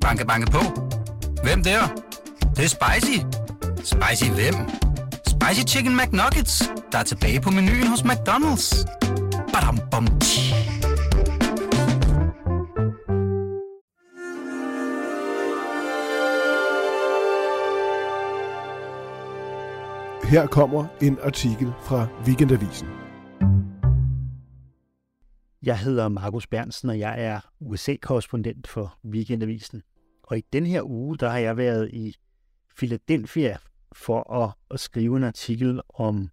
Banke, banke på. Hvem der? Det, det er spicy. Spicy hvem? Spicy Chicken McNuggets, der er tilbage på menuen hos McDonald's. Badum, bom, tji. Her kommer en artikel fra Weekendavisen. Jeg hedder Markus Bernsen, og jeg er USA-korrespondent for Weekendavisen. Og i den her uge, der har jeg været i Philadelphia for at, at skrive en artikel om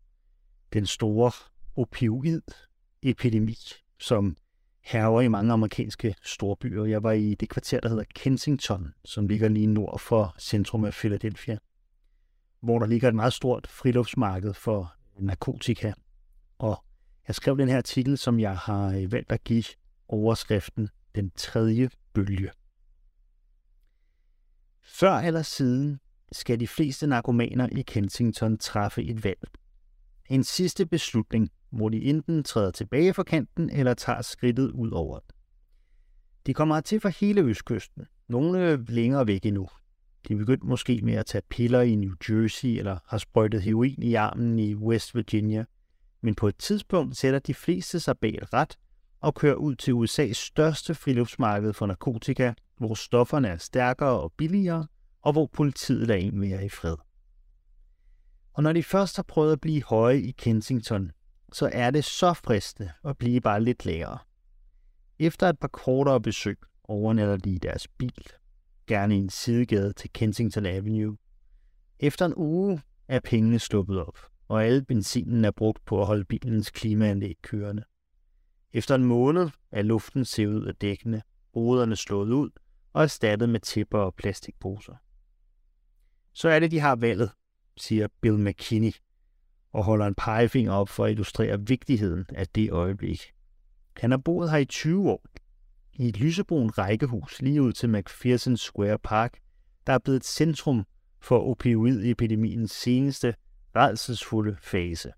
den store opioid-epidemi, som herrer i mange amerikanske storbyer. Jeg var i det kvarter, der hedder Kensington, som ligger lige nord for centrum af Philadelphia, hvor der ligger et meget stort friluftsmarked for narkotika. Og jeg skrev den her artikel, som jeg har øh, valgt at give overskriften Den tredje bølge. Før eller siden skal de fleste narkomaner i Kensington træffe et valg. En sidste beslutning, hvor de enten træder tilbage fra kanten eller tager skridtet ud over den. De kommer til fra hele østkysten, nogle længere væk endnu. De er begyndt måske med at tage piller i New Jersey eller har sprøjtet heroin i armen i West Virginia. Men på et tidspunkt sætter de fleste sig bag et ret og kører ud til USA's største friluftsmarked for narkotika, hvor stofferne er stærkere og billigere, og hvor politiet lader en mere i fred. Og når de først har prøvet at blive høje i Kensington, så er det så fristende at blive bare lidt lavere. Efter et par kortere besøg overnatter de i deres bil, gerne i en sidegade til Kensington Avenue. Efter en uge er pengene sluppet op, og alle benzinen er brugt på at holde bilens klimaanlæg kørende. Efter en måned er luften sivet ud af dækkene, ruderne slået ud og erstattet med tipper og plastikposer. Så er det, de har valget, siger Bill McKinney, og holder en pegefinger op for at illustrere vigtigheden af det øjeblik. Han har boet her i 20 år, i et lysebrun rækkehus lige ud til McPherson Square Park, der er blevet et centrum for opioidepidemiens seneste redselsfulde fase.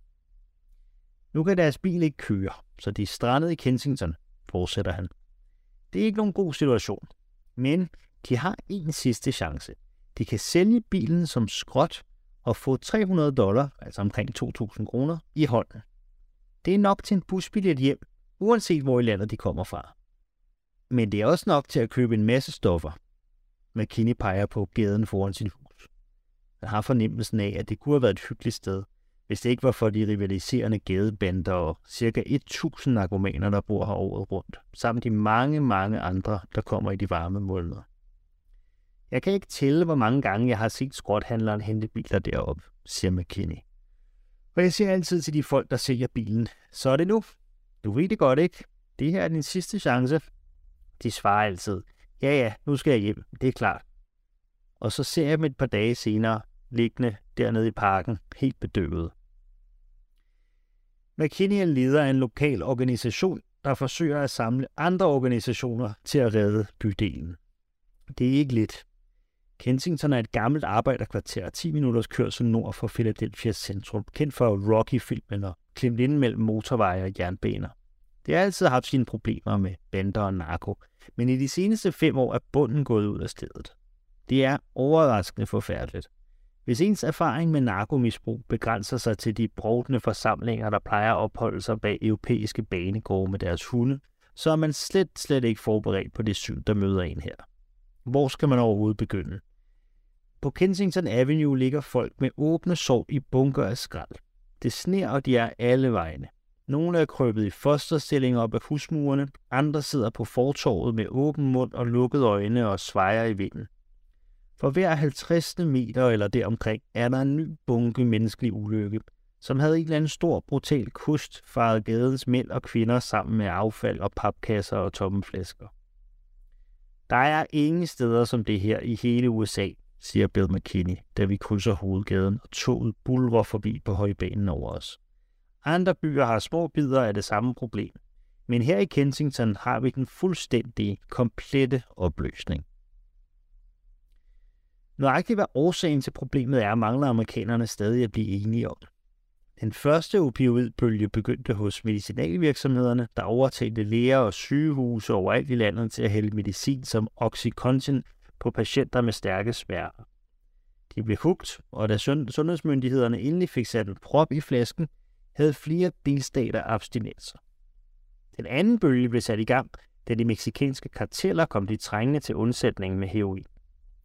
Nu kan deres bil ikke køre, så de er strandet i Kensington, fortsætter han. Det er ikke nogen god situation, men de har en sidste chance. De kan sælge bilen som skrot og få 300 dollar, altså omkring 2.000 kroner, i hånden. Det er nok til en busbillet hjem, uanset hvor i landet de kommer fra. Men det er også nok til at købe en masse stoffer. McKinney peger på gaden foran sin jeg Han har fornemmelsen af, at det kunne have været et hyggeligt sted, hvis det ikke var for de rivaliserende gadebander og ca. 1000 narkomaner, der bor her året rundt, samt de mange, mange andre, der kommer i de varme måneder. Jeg kan ikke tælle, hvor mange gange jeg har set skrothandleren hente biler derop, siger McKinney. Og jeg siger altid til de folk, der sælger bilen, så er det nu. Du ved det godt, ikke? Det her er din sidste chance. De svarer altid, ja ja, nu skal jeg hjem, det er klart. Og så ser jeg dem et par dage senere, liggende dernede i parken, helt bedøvet. McKinney er leder af en lokal organisation, der forsøger at samle andre organisationer til at redde bydelen. Det er ikke lidt. Kensington er et gammelt arbejderkvarter, 10 minutters kørsel nord for Philadelphia's centrum, kendt for Rocky-filmen og klemt ind mellem motorveje og jernbaner. Det har altid haft sine problemer med bander og narko, men i de seneste fem år er bunden gået ud af stedet. Det er overraskende forfærdeligt. Hvis ens erfaring med narkomisbrug begrænser sig til de brovdende forsamlinger, der plejer at opholde sig bag europæiske banegårde med deres hunde, så er man slet, slet ikke forberedt på det syn, der møder en her. Hvor skal man overhovedet begynde? På Kensington Avenue ligger folk med åbne sår i bunker af skrald. Det sner, og de er alle vegne. Nogle er krøbet i fosterstillinger op af husmurene, andre sidder på fortorvet med åben mund og lukkede øjne og svejer i vinden. For hver 50. meter eller deromkring er der en ny bunke menneskelig ulykke, som havde en eller anden stor, brutal kust faret gadens mænd og kvinder sammen med affald og papkasser og tomme flasker. Der er ingen steder som det her i hele USA, siger Bill McKinney, da vi krydser hovedgaden og toget bulver forbi på højbanen over os. Andre byer har små bidder af det samme problem, men her i Kensington har vi den fuldstændige, komplette opløsning. Nøjagtigt hvad årsagen til problemet er, mangler amerikanerne stadig at blive enige om. Den første opioidbølge begyndte hos medicinalvirksomhederne, der overtalte læger og sygehuse overalt i landet til at hælde medicin som Oxycontin på patienter med stærke smerter. De blev hugt, og da sundhedsmyndighederne endelig fik sat en prop i flasken, havde flere delstater abstinenser. Den anden bølge blev sat i gang, da de meksikanske karteller kom de trængende til undsætning med heroin.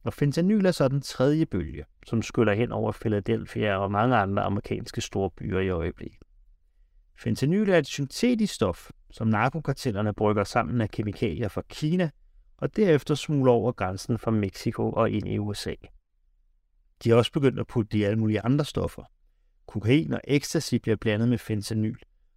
Og fentanyl er så den tredje bølge, som skyller hen over Philadelphia og mange andre amerikanske store byer i øjeblikket. Fentanyl er et syntetisk stof, som narkokartellerne brygger sammen af kemikalier fra Kina, og derefter smugler over grænsen fra Mexico og ind i USA. De er også begyndt at putte de alle mulige andre stoffer. Kokain og ecstasy bliver blandet med fentanyl,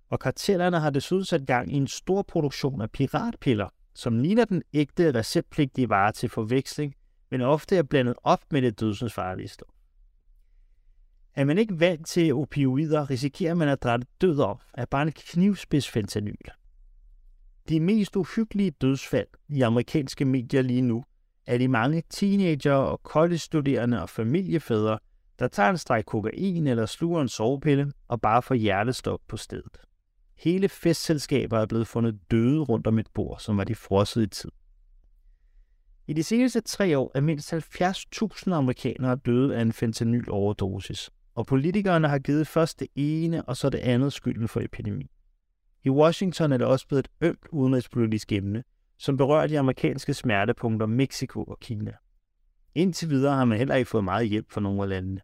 og kartellerne har desuden sat gang i en stor produktion af piratpiller, som ligner den ægte receptpligtige vare til forveksling, men ofte er blandet op med det dødsensfarlige stof. Er man ikke vant til opioider, risikerer man at drætte død op af bare en knivspids fentanyl. De mest uhyggelige dødsfald i amerikanske medier lige nu er de mange teenager og college-studerende og familiefædre, der tager en streg kokain eller sluger en sovepille og bare får hjertestop på stedet. Hele festselskaber er blevet fundet døde rundt om et bord, som var de frosset i tid. I de seneste tre år er mindst 70.000 amerikanere døde af en fentanyl-overdosis, og politikerne har givet først det ene og så det andet skylden for epidemien. I Washington er det også blevet et ømt udenrigspolitisk emne, som berører de amerikanske smertepunkter Mexico og Kina. Indtil videre har man heller ikke fået meget hjælp fra nogle af landene.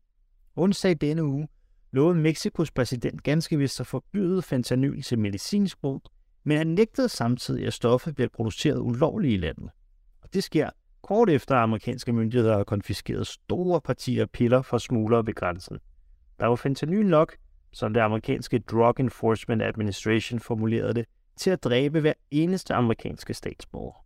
Onsdag denne uge lovede Mexikos præsident ganske vist at forbyde fentanyl til medicinsk brug, men han nægtede samtidig, at stoffet bliver produceret ulovligt i landet. Det sker kort efter, at amerikanske myndigheder har konfiskeret store partier piller fra smuglere ved grænsen. Der var fentanyl nok, som det amerikanske Drug Enforcement Administration formulerede det, til at dræbe hver eneste amerikanske statsborger.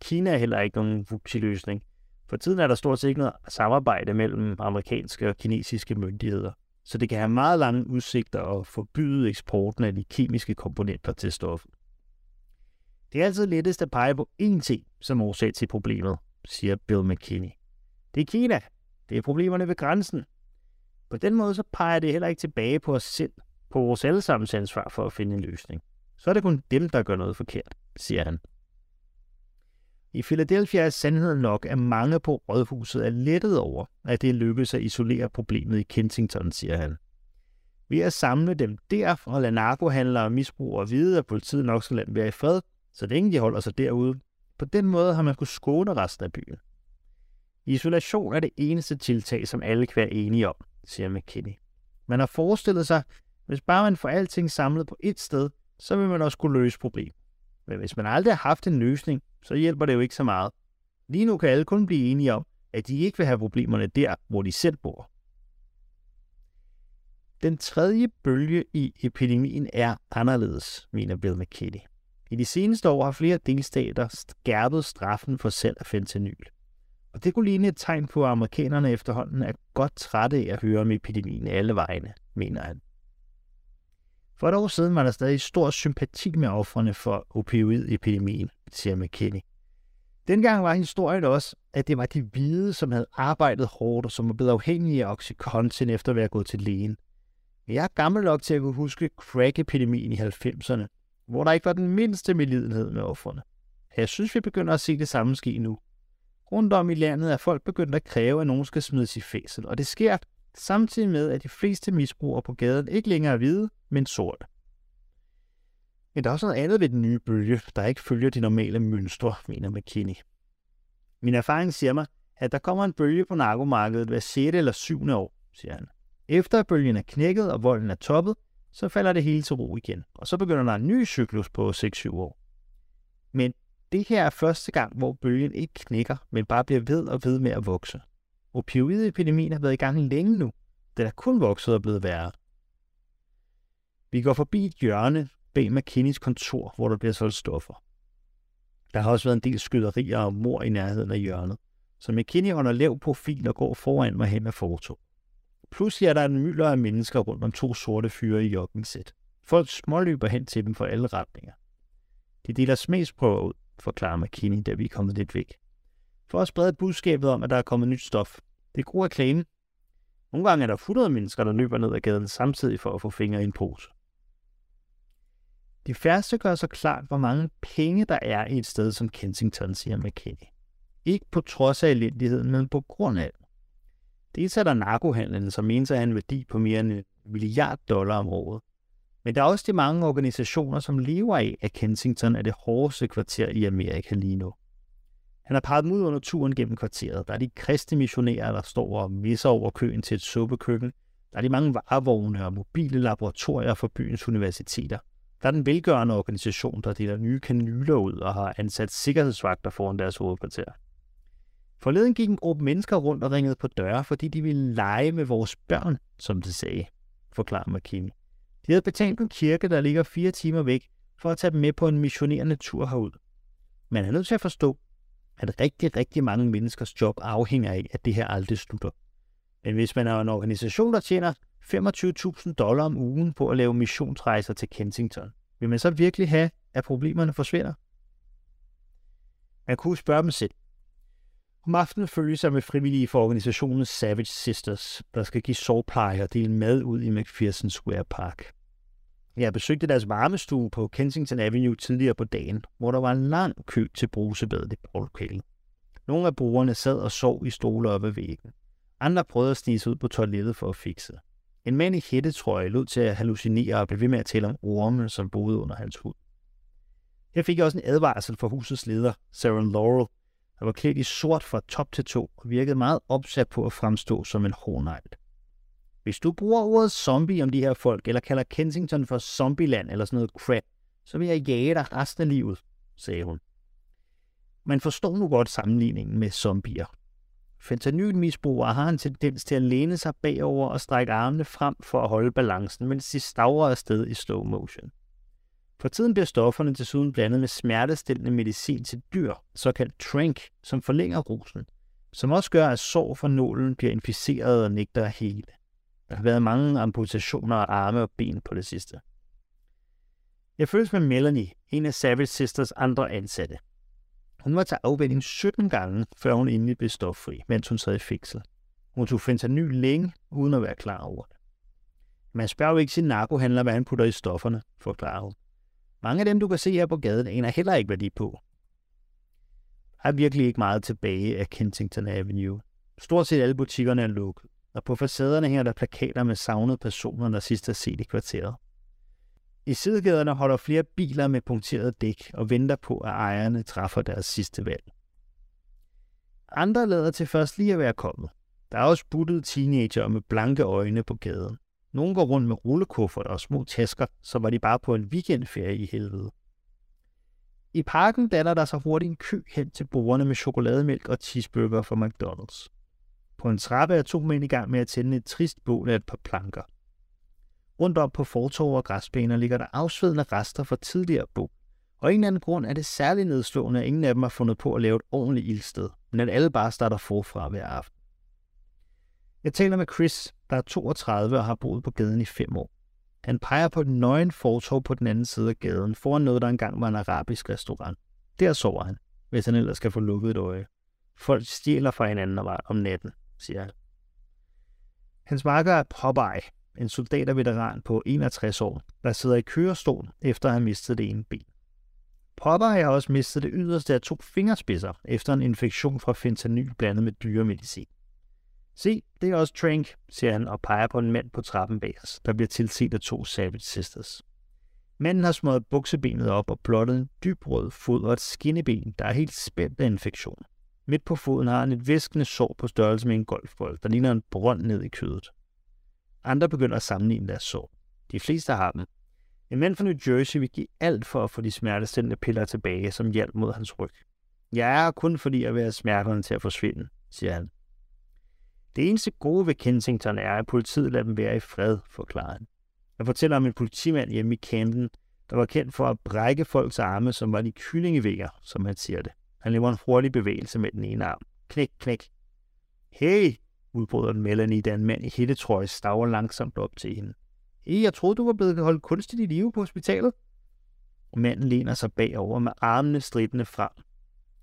Kina er heller ikke nogen løsning. For tiden er der stort set ikke noget samarbejde mellem amerikanske og kinesiske myndigheder, så det kan have meget lange udsigter at forbyde eksporten af de kemiske komponenter til stoffet. Det er altid lettest at pege på én ting som årsag til problemet, siger Bill McKinney. Det er Kina. Det er problemerne ved grænsen. På den måde så peger det heller ikke tilbage på os selv, på vores allesammens ansvar for at finde en løsning. Så er det kun dem, der gør noget forkert, siger han. I Philadelphia er sandheden nok, at mange på rådhuset er lettet over, at det lykkedes at isolere problemet i Kensington, siger han. Ved at samle dem der og lade narkohandlere og misbrugere vide, at politiet nok skal lade dem være i fred, så længe de holder sig derude. På den måde har man kunnet skåne resten af byen. Isolation er det eneste tiltag, som alle kan være enige om, siger McKinney. Man har forestillet sig, hvis bare man får alting samlet på ét sted, så vil man også kunne løse problemet. Men hvis man aldrig har haft en løsning, så hjælper det jo ikke så meget. Lige nu kan alle kun blive enige om, at de ikke vil have problemerne der, hvor de selv bor. Den tredje bølge i epidemien er anderledes, mener Bill McKinney. I de seneste år har flere delstater skærpet straffen for salg af fentanyl. Og det kunne ligne et tegn på, at amerikanerne efterhånden er godt trætte af at høre om epidemien alle vegne, mener han. For et år siden var der stadig stor sympati med offrene for opioidepidemien, siger McKinney. Dengang var historien også, at det var de hvide, som havde arbejdet hårdt og som var blevet afhængige af Oxycontin efter at være gået til lægen. Jeg er gammel nok til at kunne huske crack-epidemien i 90'erne, hvor der ikke var den mindste medlidenhed med offrene. Jeg synes, vi begynder at se det samme ske nu. Rundt om i landet er folk begyndt at kræve, at nogen skal smides i fængsel, og det sker samtidig med, at de fleste misbrugere på gaden ikke længere er hvide, men sorte. Men der er også noget andet ved den nye bølge, der ikke følger de normale mønstre, mener McKinney. Min erfaring siger mig, at der kommer en bølge på narkomarkedet hver 6. eller 7. år, siger han. Efter at bølgen er knækket og volden er toppet, så falder det hele til ro igen, og så begynder der en ny cyklus på 6-7 år. Men det her er første gang, hvor bølgen ikke knækker, men bare bliver ved og ved med at vokse. Opioidepidemien har været i gang længe nu. Den er kun vokset og blevet værre. Vi går forbi et hjørne bag McKinneys kontor, hvor der bliver solgt stoffer. Der har også været en del skyderier og mor i nærheden af hjørnet, så McKinney under lav profil og går foran mig hen med foto. Pludselig er der en mylder af mennesker rundt om to sorte fyre i joggingsæt. Folk småløber hen til dem fra alle retninger. De deler smagsprøver ud, forklarer McKinney, da vi er kommet lidt væk. For at sprede budskabet om, at der er kommet nyt stof. Det er god reklame. Nogle gange er der 100 mennesker, der løber ned ad gaden samtidig for at få fingre i en pose. De færreste gør så klart, hvor mange penge der er i et sted som Kensington, siger McKinney. Ikke på trods af elendigheden, men på grund af det. sætter er der narkohandlen, som menes at have en værdi på mere end en milliard dollar om året. Men der er også de mange organisationer, som lever af, at Kensington er det hårdeste kvarter i Amerika lige nu. Han har peget ud under turen gennem kvarteret. Der er de kristne missionærer, der står og misser over køen til et suppekøkken. Der er de mange varevogne og mobile laboratorier for byens universiteter. Der er den velgørende organisation, der deler nye kanyler ud og har ansat sikkerhedsvagter foran deres hovedkvarter. Forleden gik en gruppe mennesker rundt og ringede på døre, fordi de ville lege med vores børn, som det sagde, forklarer McKinney. De havde betalt en kirke, der ligger fire timer væk, for at tage dem med på en missionerende tur herud. Man er nødt til at forstå, at rigtig, rigtig mange menneskers job afhænger af, at det her aldrig slutter. Men hvis man er en organisation, der tjener 25.000 dollar om ugen på at lave missionsrejser til Kensington, vil man så virkelig have, at problemerne forsvinder? Man kunne spørge dem selv. Om aftenen følges jeg med frivillige for organisationen Savage Sisters, der skal give sårpleje og dele mad ud i McPherson Square Park. Jeg besøgte deres varmestue på Kensington Avenue tidligere på dagen, hvor der var en lang kø til brusebadet i baglokalet. Nogle af brugerne sad og sov i stole oppe ad væggen. Andre prøvede at snige ud på toilettet for at fikse. En mand i hættetrøje lød til at hallucinere og blev ved med at tale om orme, som boede under hans hud. Her fik jeg også en advarsel fra husets leder, Sarah Laurel, han var klædt i sort fra top til to og virkede meget opsat på at fremstå som en hornegl. Hvis du bruger ordet zombie om de her folk, eller kalder Kensington for zombieland eller sådan noget crap, så vil jeg jage dig resten af livet, sagde hun. Man forstår nu godt sammenligningen med zombier. Fentanylmisbrugere har en tendens til at læne sig bagover og strække armene frem for at holde balancen, mens de stavrer afsted i slow motion. For tiden bliver stofferne desuden blandet med smertestillende medicin til dyr, såkaldt trank, som forlænger rusen, som også gør, at sår fra nålen bliver inficeret og nægter at hele. Der har været mange amputationer af arme og ben på det sidste. Jeg føles med Melanie, en af Savage Sisters andre ansatte. Hun var til afvænding 17 gange, før hun endelig blev stoffri, mens hun sad i fængsel. Hun tog fentanyl længe, uden at være klar over det. Man spørger jo ikke sin narkohandler, hvad han putter i stofferne, forklarer hun. Mange af dem, du kan se her på gaden, aner heller ikke, hvad de er på. Der er virkelig ikke meget tilbage af Kensington Avenue. Stort set alle butikkerne er lukket og på facaderne hænger der plakater med savnede personer, der sidst har set i kvarteret. I sidegaderne holder flere biler med punkteret dæk og venter på, at ejerne træffer deres sidste valg. Andre lader til først lige at være kommet. Der er også buttede teenager med blanke øjne på gaden. Nogle går rundt med rullekuffert og små tasker, så var de bare på en weekendferie i helvede. I parken danner der sig hurtigt en kø hen til bordene med chokolademælk og cheeseburger fra McDonald's. På en trappe er to mænd i gang med at tænde et trist bål af et par planker. Rundt om på fortov og græsbaner ligger der afsvedende rester fra tidligere bål. Og en anden grund er det særligt nedslående, at ingen af dem har fundet på at lave et ordentligt ildsted, men at alle bare starter forfra hver aften. Jeg taler med Chris, der er 32 og har boet på gaden i fem år. Han peger på et nøgen fortov på den anden side af gaden, foran noget, der engang var en arabisk restaurant. Der sover han, hvis han ellers skal få lukket et øje. Folk stjæler fra hinanden om natten, siger han. Hans marker er Popeye, en soldaterveteran på 61 år, der sidder i kørestol efter at have mistet det ene ben. Popeye har også mistet det yderste af to fingerspidser efter en infektion fra fentanyl blandet med dyremedicin. Se, det er også Trank, siger han og peger på en mand på trappen bag os, der bliver tilset af to Savage Sisters. Manden har smået buksebenet op og blottet en dyb rød fod og et skinneben, der er helt spændt af infektion. Midt på foden har han et væskende sår på størrelse med en golfbold, der ligner en brønd ned i kødet. Andre begynder at sammenligne deres sår. De fleste har dem. En mand fra New Jersey vil give alt for at få de smertestillende piller tilbage, som hjælp mod hans ryg. Jeg er kun fordi at være smerterne til at forsvinde, siger han. Det eneste gode ved Kensington er, at politiet lader dem være i fred, forklarede han. Jeg fortæller om en politimand hjemme i Camden, der var kendt for at brække folks arme, som var de kyllingevinger, som han siger det. Han laver en hurtig bevægelse med den ene arm. Knæk, knæk. Hey, udbryder den Melanie, da en mand i hættetrøje staver langsomt op til hende. Hey, jeg troede, du var blevet holdt kunstigt i live på hospitalet. Manden læner sig bagover med armene stridende frem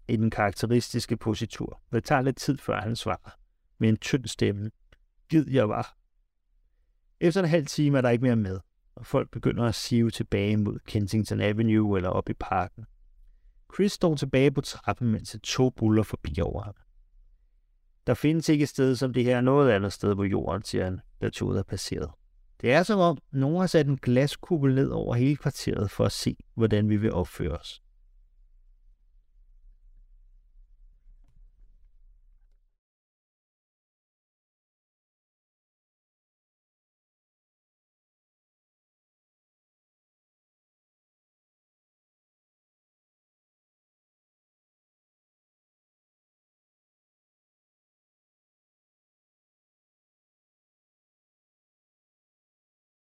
i den karakteristiske positur. Det tager lidt tid, før han svarer med en tynd stemme. Gid jeg var. Efter en halv time er der ikke mere med, og folk begynder at sive tilbage mod Kensington Avenue eller op i parken. Chris står tilbage på trappen, mens et tog buller forbi over ham. Der findes ikke et sted som det her noget andet sted på jorden, siger han, da toget er passeret. Det er som om, nogen har sat en glaskuppel ned over hele kvarteret for at se, hvordan vi vil opføre os.